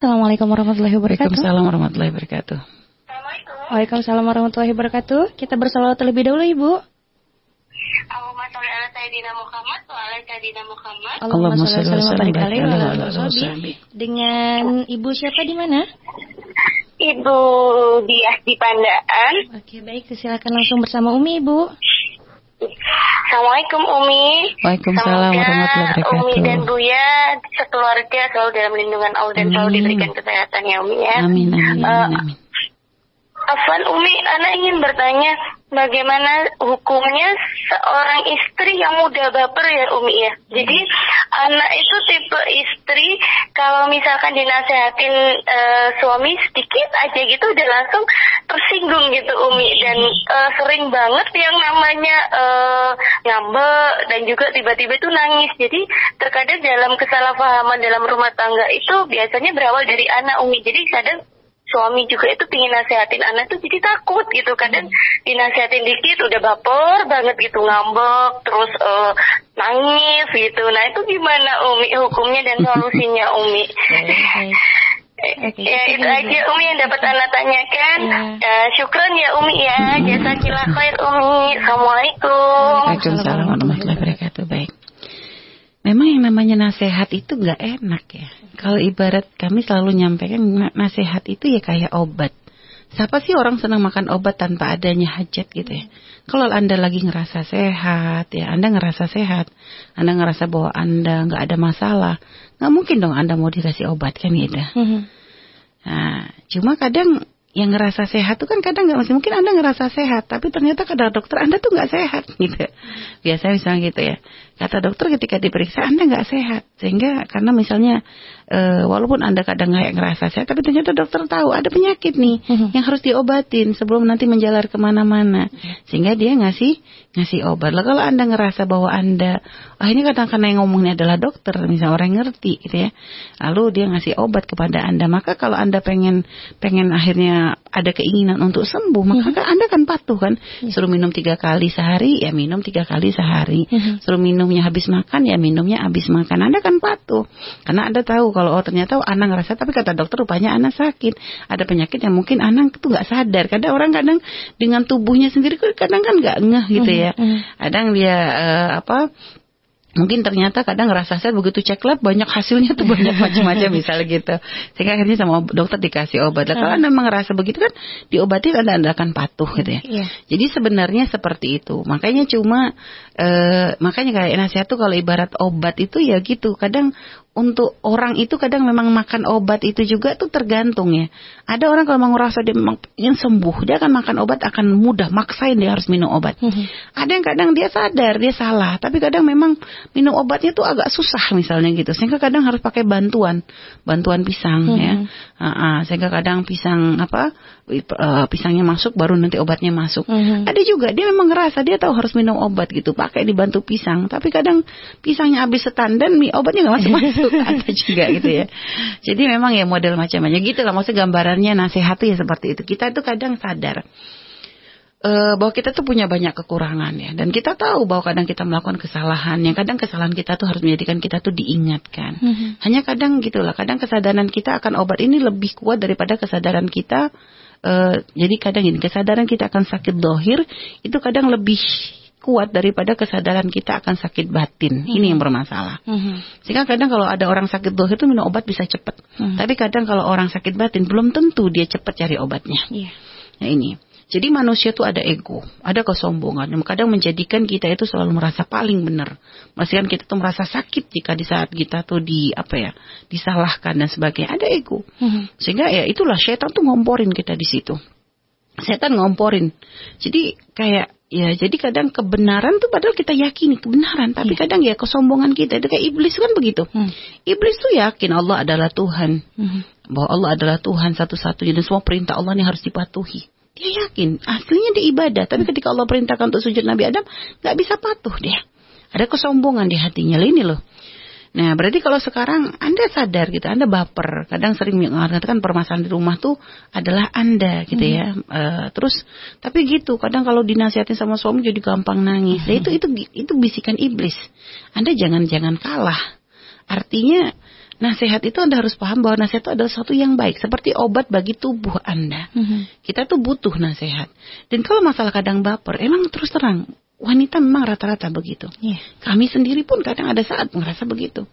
Assalamualaikum warahmatullahi wabarakatuh. Waalaikumsalam warahmatullahi wabarakatuh. Waalaikumsalam warahmatullahi wabarakatuh. Kita bersalawat terlebih dahulu Ibu. Allahumma sholli ala sayyidina Muhammad wa ala sayyidina Muhammad. Allahumma sholli wa sallim wa barik alaihi wa ala. Dengan Ibu siapa di mana? Ibu Dias di Pandaan. Oke, baik. Silakan langsung bersama Umi Ibu. Assalamualaikum Umi. Waalaikumsalam warahmatullahi wabarakatuh. Umi dan Buya sekeluarga selalu dalam lindungan Allah dan selalu diberikan kesehatan ya Umi ya. Amin amin Eh, amin. Afwan Umi, Ana ingin bertanya bagaimana hukumnya seorang istri yang mudah baper ya Umi ya. Jadi anak itu tipe istri kalau misalkan dinasehatin eh, suami sedikit aja gitu udah langsung tersinggung gitu Umi dan eh, sering banget yang namanya eh, ngambek dan juga tiba-tiba itu nangis. Jadi terkadang dalam kesalahpahaman dalam rumah tangga itu biasanya berawal dari anak Umi. Jadi kadang suami juga itu pingin nasehatin anak tuh jadi takut gitu kadang dinasehatin dikit udah baper banget gitu ngambek terus eh, nangis gitu. Nah itu gimana Umi hukumnya dan solusinya Umi? Oke, ya itu aja Umi yang dapat anak tanyakan. Iya. Eh, syukran ya Umi ya. Jasakillah khair Umi. Assalamualaikum. Waalaikumsalam warahmatullahi wabarakatuh. Memang yang namanya nasihat itu nggak enak ya. Kalau ibarat kami selalu nyampaikan na- nasihat itu ya kayak obat. Siapa sih orang senang makan obat tanpa adanya hajat gitu ya? Kalau Anda lagi ngerasa sehat ya, Anda ngerasa sehat, Anda ngerasa bahwa Anda nggak ada masalah, nggak mungkin dong Anda mau dikasih obat kan gitu. Mhm. Nah, cuma kadang yang ngerasa sehat tuh kan kadang nggak masih mungkin anda ngerasa sehat, tapi ternyata kata dokter anda tuh nggak sehat gitu. Biasanya misalnya gitu ya. Kata dokter ketika diperiksa anda nggak sehat, sehingga karena misalnya eh, walaupun anda kadang nggak ngerasa sehat, tapi ternyata dokter tahu ada penyakit nih Mhm. yang harus diobatin sebelum nanti menjalar ke mana-mana, sehingga dia ngasih ngasih obat. Lah kalau anda ngerasa bahwa anda, ah ini kadang kadang yang ngomongnya adalah dokter, misalnya orang yang ngerti gitu ya, lalu dia ngasih obat kepada anda, maka kalau anda pengen pengen akhirnya ada keinginan untuk sembuh, maka kan anda kan patuh kan, suruh minum tiga kali sehari, ya minum tiga kali sehari, Mhm. suruh minumnya habis makan, ya minumnya habis makan, anda kan patuh, karena anda tahu kalau oh ternyata anak ngerasa, tapi kata dokter rupanya anak sakit, ada penyakit yang mungkin anak tuh nggak sadar, kadang orang kadang dengan tubuhnya sendiri kadang kan nggak ngeh gitu ya, Mhm. kadang dia eh, apa mungkin ternyata kadang ngerasa saya begitu cek lab banyak hasilnya tuh banyak macam-macam misalnya gitu. Sehingga akhirnya sama dokter dikasih obat. Lah kalau anda memang ngerasa begitu kan diobatin anda anda akan patuh gitu ya. Iya. jadi sebenarnya seperti itu. Makanya cuma eh, makanya kayak nasihat tuh kalau ibarat obat itu ya gitu. Kadang untuk orang itu kadang memang makan obat itu juga tuh tergantung ya. Ada orang kalau memang ngerasa dia memang ingin sembuh, dia akan makan obat akan mudah maksain dia harus minum obat. Mhm. Ada yang kadang dia sadar dia salah, tapi kadang memang minum obatnya tuh agak susah misalnya gitu, sehingga kadang harus pakai bantuan, bantuan pisang ya. Mhm. Ah, ah, sehingga kadang pisang apa eh, pisangnya masuk baru nanti obatnya masuk. Mhm. Ada juga dia memang ngerasa dia tahu harus minum obat gitu, pakai dibantu pisang, tapi kadang pisangnya habis setandan, mi- obatnya nggak masuk masuk, ada juga gitu ya. Jadi memang ya model macam-macam gitu lah, maksudnya gambarannya nasihat ya seperti itu. Kita tuh kadang sadar eh, bahwa kita tuh punya banyak kekurangan ya, dan kita tahu bahwa kadang kita melakukan kesalahan, yang kadang kesalahan kita tuh harus menjadikan kita tuh diingatkan. Mhm. Hanya kadang gitulah, kadang kesadaran kita akan obat ini lebih kuat daripada kesadaran kita. eh, jadi kadang ini kesadaran kita akan sakit dohir itu kadang lebih kuat daripada kesadaran kita akan sakit batin. Ini yang bermasalah. Mhm. Sehingga kadang kalau ada orang sakit dohir itu minum obat bisa cepat. Hmm. Tapi kadang kalau orang sakit batin belum tentu dia cepat cari obatnya. Iya. Nah ini. Jadi manusia tuh ada ego, ada kesombongan. Yang kadang menjadikan kita itu selalu merasa paling benar. Mestikan kita tuh merasa sakit jika di saat kita tuh di apa ya disalahkan dan sebagainya. Ada ego. Mhm. Sehingga ya itulah setan tuh ngomporin kita di situ. Setan ngomporin. Jadi kayak ya jadi kadang kebenaran tuh padahal kita yakini kebenaran, tapi kadang ya kesombongan kita itu kayak iblis kan begitu. Hmm. Iblis tuh yakin Allah adalah Tuhan Mhm. bahwa Allah adalah Tuhan satu-satunya dan semua perintah Allah ini harus dipatuhi. Dia yakin, aslinya dia ibadah, tapi ketika Allah perintahkan untuk sujud Nabi Adam, nggak bisa patuh dia. Ada kesombongan di hatinya, ini loh. Nah, berarti kalau sekarang Anda sadar gitu, Anda baper, kadang sering mengatakan permasalahan di rumah tuh adalah Anda gitu ya. Eh, terus, tapi gitu, kadang kalau dinasihatin sama suami jadi gampang nangis. Nah, itu itu itu bisikan iblis. Anda jangan-jangan kalah. Artinya nasihat itu Anda harus paham bahwa nasihat itu adalah sesuatu yang baik, seperti obat bagi tubuh Anda. Mhm. Kita tuh butuh nasihat. Dan kalau masalah kadang baper, emang terus terang, wanita memang rata-rata begitu. Iya. Kami sendiri pun kadang ada saat merasa begitu.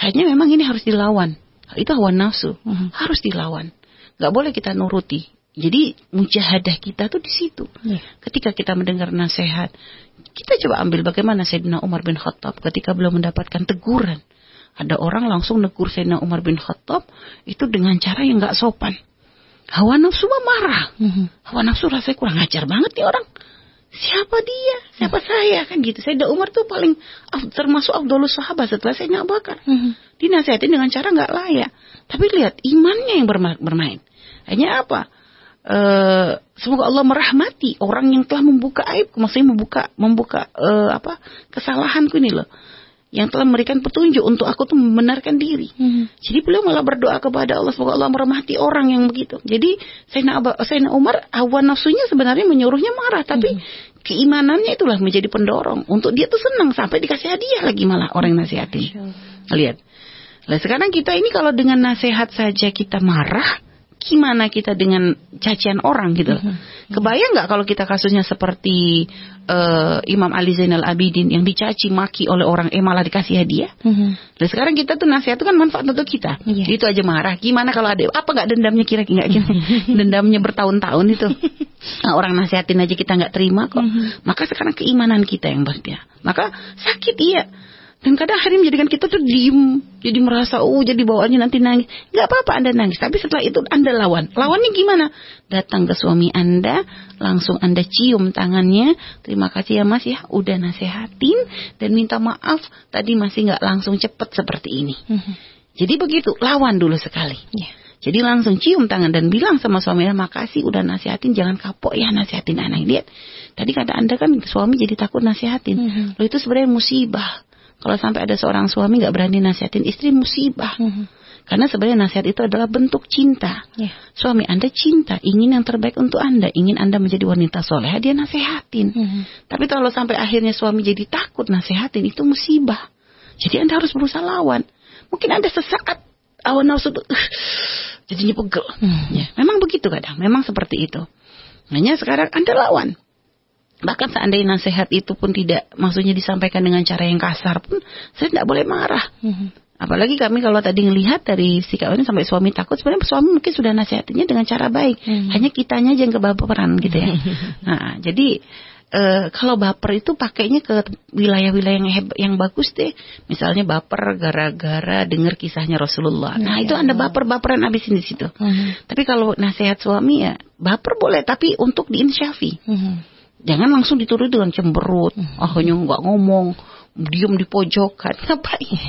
Hanya memang ini harus dilawan. Itu hawa nafsu, Mhm. harus dilawan. Gak boleh kita nuruti. Jadi mujahadah kita tuh di situ. Iya. Ketika kita mendengar nasihat, kita coba ambil bagaimana Sayyidina Umar bin Khattab ketika beliau mendapatkan teguran. Ada orang langsung negur Sayyidina Umar bin Khattab itu dengan cara yang gak sopan. Hawa nafsu mah marah. Mhm. Hawa nafsu rasanya kurang ajar banget nih orang. Siapa dia? Siapa saya? Kan gitu. Sayyidina Umar tuh paling af- termasuk Abdullah sahabat setelah Sayyidina Abu Bakar. Mhm. Dinasihatin dengan cara nggak layak. Tapi lihat imannya yang berma- bermain. Hanya apa? Eh, semoga Allah merahmati orang yang telah membuka aib, maksudnya membuka membuka eh, apa kesalahanku ini loh, yang telah memberikan petunjuk untuk aku tuh membenarkan diri. Mhm. Jadi beliau malah berdoa kepada Allah semoga Allah merahmati orang yang begitu. Jadi Sayyidina, Abu, Sayyidina Umar hawa nafsunya sebenarnya menyuruhnya marah, tapi keimanannya itulah menjadi pendorong untuk dia tuh senang sampai dikasih hadiah lagi malah orang yang nasihatin. Lihat. Nah sekarang kita ini kalau dengan nasihat saja kita marah, gimana kita dengan cacian orang gitu loh. Kebayang nggak kalau kita kasusnya seperti eh, Imam Ali Zainal Abidin yang dicaci maki oleh orang eh malah dikasih hadiah? Mhm. Nah sekarang kita tuh nasihat itu kan manfaat untuk kita. Iya. Itu aja marah. Gimana kalau ada apa nggak dendamnya kira-kira kira dendamnya bertahun-tahun itu. Nah, orang nasihatin aja kita nggak terima kok. Maka sekarang keimanan kita yang berpihak. Maka sakit iya. Dan kadang hari menjadikan kita tuh diem, jadi merasa oh jadi bawaannya nanti nangis. Nggak apa-apa anda nangis, tapi setelah itu anda lawan. Lawannya gimana? Datang ke suami anda, langsung anda cium tangannya. Terima kasih ya mas ya, udah nasehatin dan minta maaf. Tadi masih nggak langsung cepet seperti ini. Mhm. Jadi begitu, lawan dulu sekali. Iya. Jadi langsung cium tangan dan bilang sama suaminya, makasih udah nasihatin, jangan kapok ya nasihatin anak. Lihat, tadi kata anda kan suami jadi takut nasihatin. Mhm. Lo itu sebenarnya musibah. Kalau sampai ada seorang suami nggak berani nasihatin istri musibah. Mhm. Karena sebenarnya nasihat itu adalah bentuk cinta. Iya. Suami anda cinta, ingin yang terbaik untuk anda, ingin anda menjadi wanita soleh, dia nasihatin. Mhm. Tapi kalau sampai akhirnya suami jadi takut nasihatin itu musibah. Jadi anda harus berusaha lawan. Mungkin ada sesaat awan nafsu tuh "Ugh," jadinya pegel. Hmm. Ya, memang begitu kadang, memang seperti itu. Hanya sekarang anda lawan. Bahkan seandainya nasihat itu pun tidak, maksudnya disampaikan dengan cara yang kasar pun, saya tidak boleh marah. Mhm. Apalagi kami kalau tadi ngelihat dari sikap ini sampai suami takut, sebenarnya suami mungkin sudah nasihatinnya dengan cara baik. Hmm. Hanya kitanya aja yang kebaperan gitu ya. nah, jadi eh, kalau baper itu pakainya ke wilayah-wilayah yang heb- yang bagus deh. Misalnya baper gara-gara dengar kisahnya Rasulullah. Nah, itu Anda baper-baperan abisin di situ. Mhm. Tapi kalau nasihat suami ya baper boleh, tapi untuk diinsyafi. Mhm. Jangan langsung dituduh dengan cemberut. Ah, hanya nggak ngomong, diam di pojokan. Ngapain?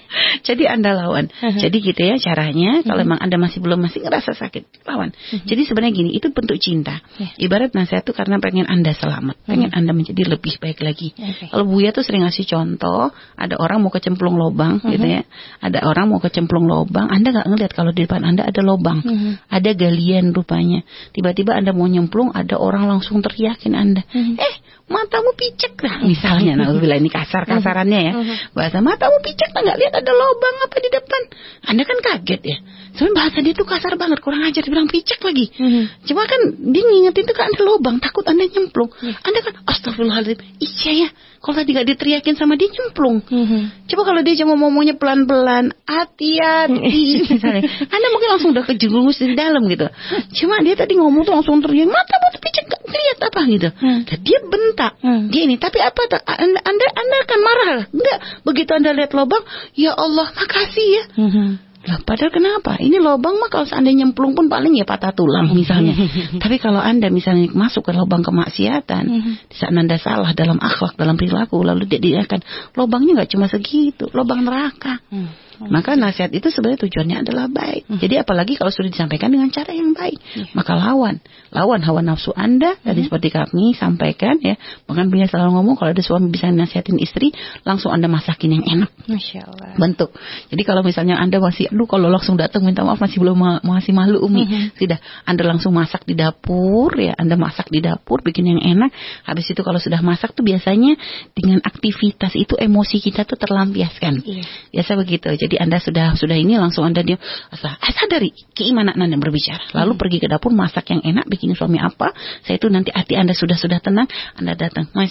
Jadi Anda lawan. Jadi gitu ya caranya. Kalau memang Anda masih belum masih ngerasa sakit, lawan. Jadi sebenarnya gini, itu bentuk cinta. Ibarat nasihat itu karena pengen Anda selamat, pengen Anda menjadi lebih baik lagi. Oke. Kalau Buya tuh sering ngasih contoh, ada orang mau kecemplung lobang gitu ya. Ada orang mau kecemplung lobang, Anda nggak ngeliat kalau di depan Anda ada lobang. Mhm. Ada galian rupanya. Tiba-tiba Anda mau nyemplung, ada orang langsung teriakin Anda. Eh, matamu picek lah misalnya. Nah, ini kasar-kasarannya ya. Bahasa matamu picek lah nggak lihat ada lobang apa di depan. Anda kan kaget ya. Sebenarnya bahasa dia tuh kasar banget, kurang ajar dibilang picek lagi. Mhm. Cuma kan dia ngingetin tuh kan ada lobang, takut Anda nyemplung. Anda kan astagfirullahaladzim. Iya ya, kalau tadi gak diteriakin sama dia nyemplung. Mhm. Coba kalau dia cuma ngomongnya pelan-pelan, hati-hati misalnya. Anda mungkin langsung udah kejerumus di dalam gitu. Cuma dia tadi ngomong tuh langsung teriak, mata mau picek lihat apa gitu. Hmm. Dia bentak. Hmm. Dia ini, tapi apa? Anda, anda, anda akan marah. Enggak, begitu Anda lihat lobang, ya Allah, makasih ya. Mhm. Lah padahal kenapa? Ini lobang mah kalau seandainya nyemplung pun paling ya patah tulang misalnya. Tapi kalau Anda misalnya masuk ke lobang kemaksiatan, di saat Anda salah dalam akhlak, dalam perilaku, lalu dia, akan lobangnya nggak cuma segitu, lobang neraka. Hmm. Maka nasihat itu sebenarnya tujuannya adalah baik. Jadi apalagi kalau sudah disampaikan dengan cara yang baik, maka lawan, lawan hawa nafsu Anda. Tadi seperti kami sampaikan ya, bahkan punya selalu ngomong kalau ada suami bisa nasihatin istri, langsung Anda masakin yang enak Masya Allah. bentuk. Jadi kalau misalnya Anda masih Aduh kalau langsung datang minta maaf masih belum ma masih malu Umi. Mhm. Sudah Anda langsung masak di dapur ya, Anda masak di dapur bikin yang enak. Habis itu kalau sudah masak tuh biasanya dengan aktivitas itu emosi kita tuh terlampiaskan. Iya. Biasa begitu. Jadi Anda sudah sudah ini langsung Anda diam. Asal sadari keimanan Anda berbicara. Lalu pergi ke dapur masak yang enak, bikin suami apa. Saya itu nanti hati Anda sudah sudah tenang, Anda datang, Mas,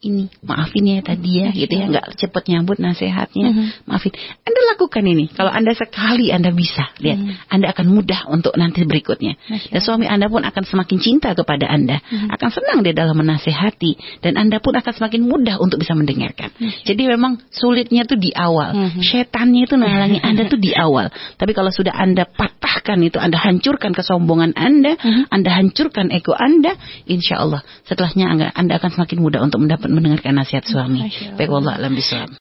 ini maafin ya tadi ya gitu ya nggak cepet nyambut nasihatnya. Mhm. maafin. Anda lakukan ini. Kalau anda sekali anda bisa lihat. Anda akan mudah untuk nanti berikutnya. Masya dan suami anda pun akan semakin cinta kepada anda. Akan senang dia dalam menasehati dan anda pun akan semakin mudah untuk bisa mendengarkan. Jadi memang sulitnya tuh di awal. Mhm. setannya itu menghalangi anda tuh di awal. Tapi kalau sudah anda patahkan itu anda hancurkan kesombongan anda anda hancurkan ego anda insya Allah setelahnya anda, anda akan semakin mudah untuk mendapat mendengarkan nasihat suami Allah. baik wallah alam bisawab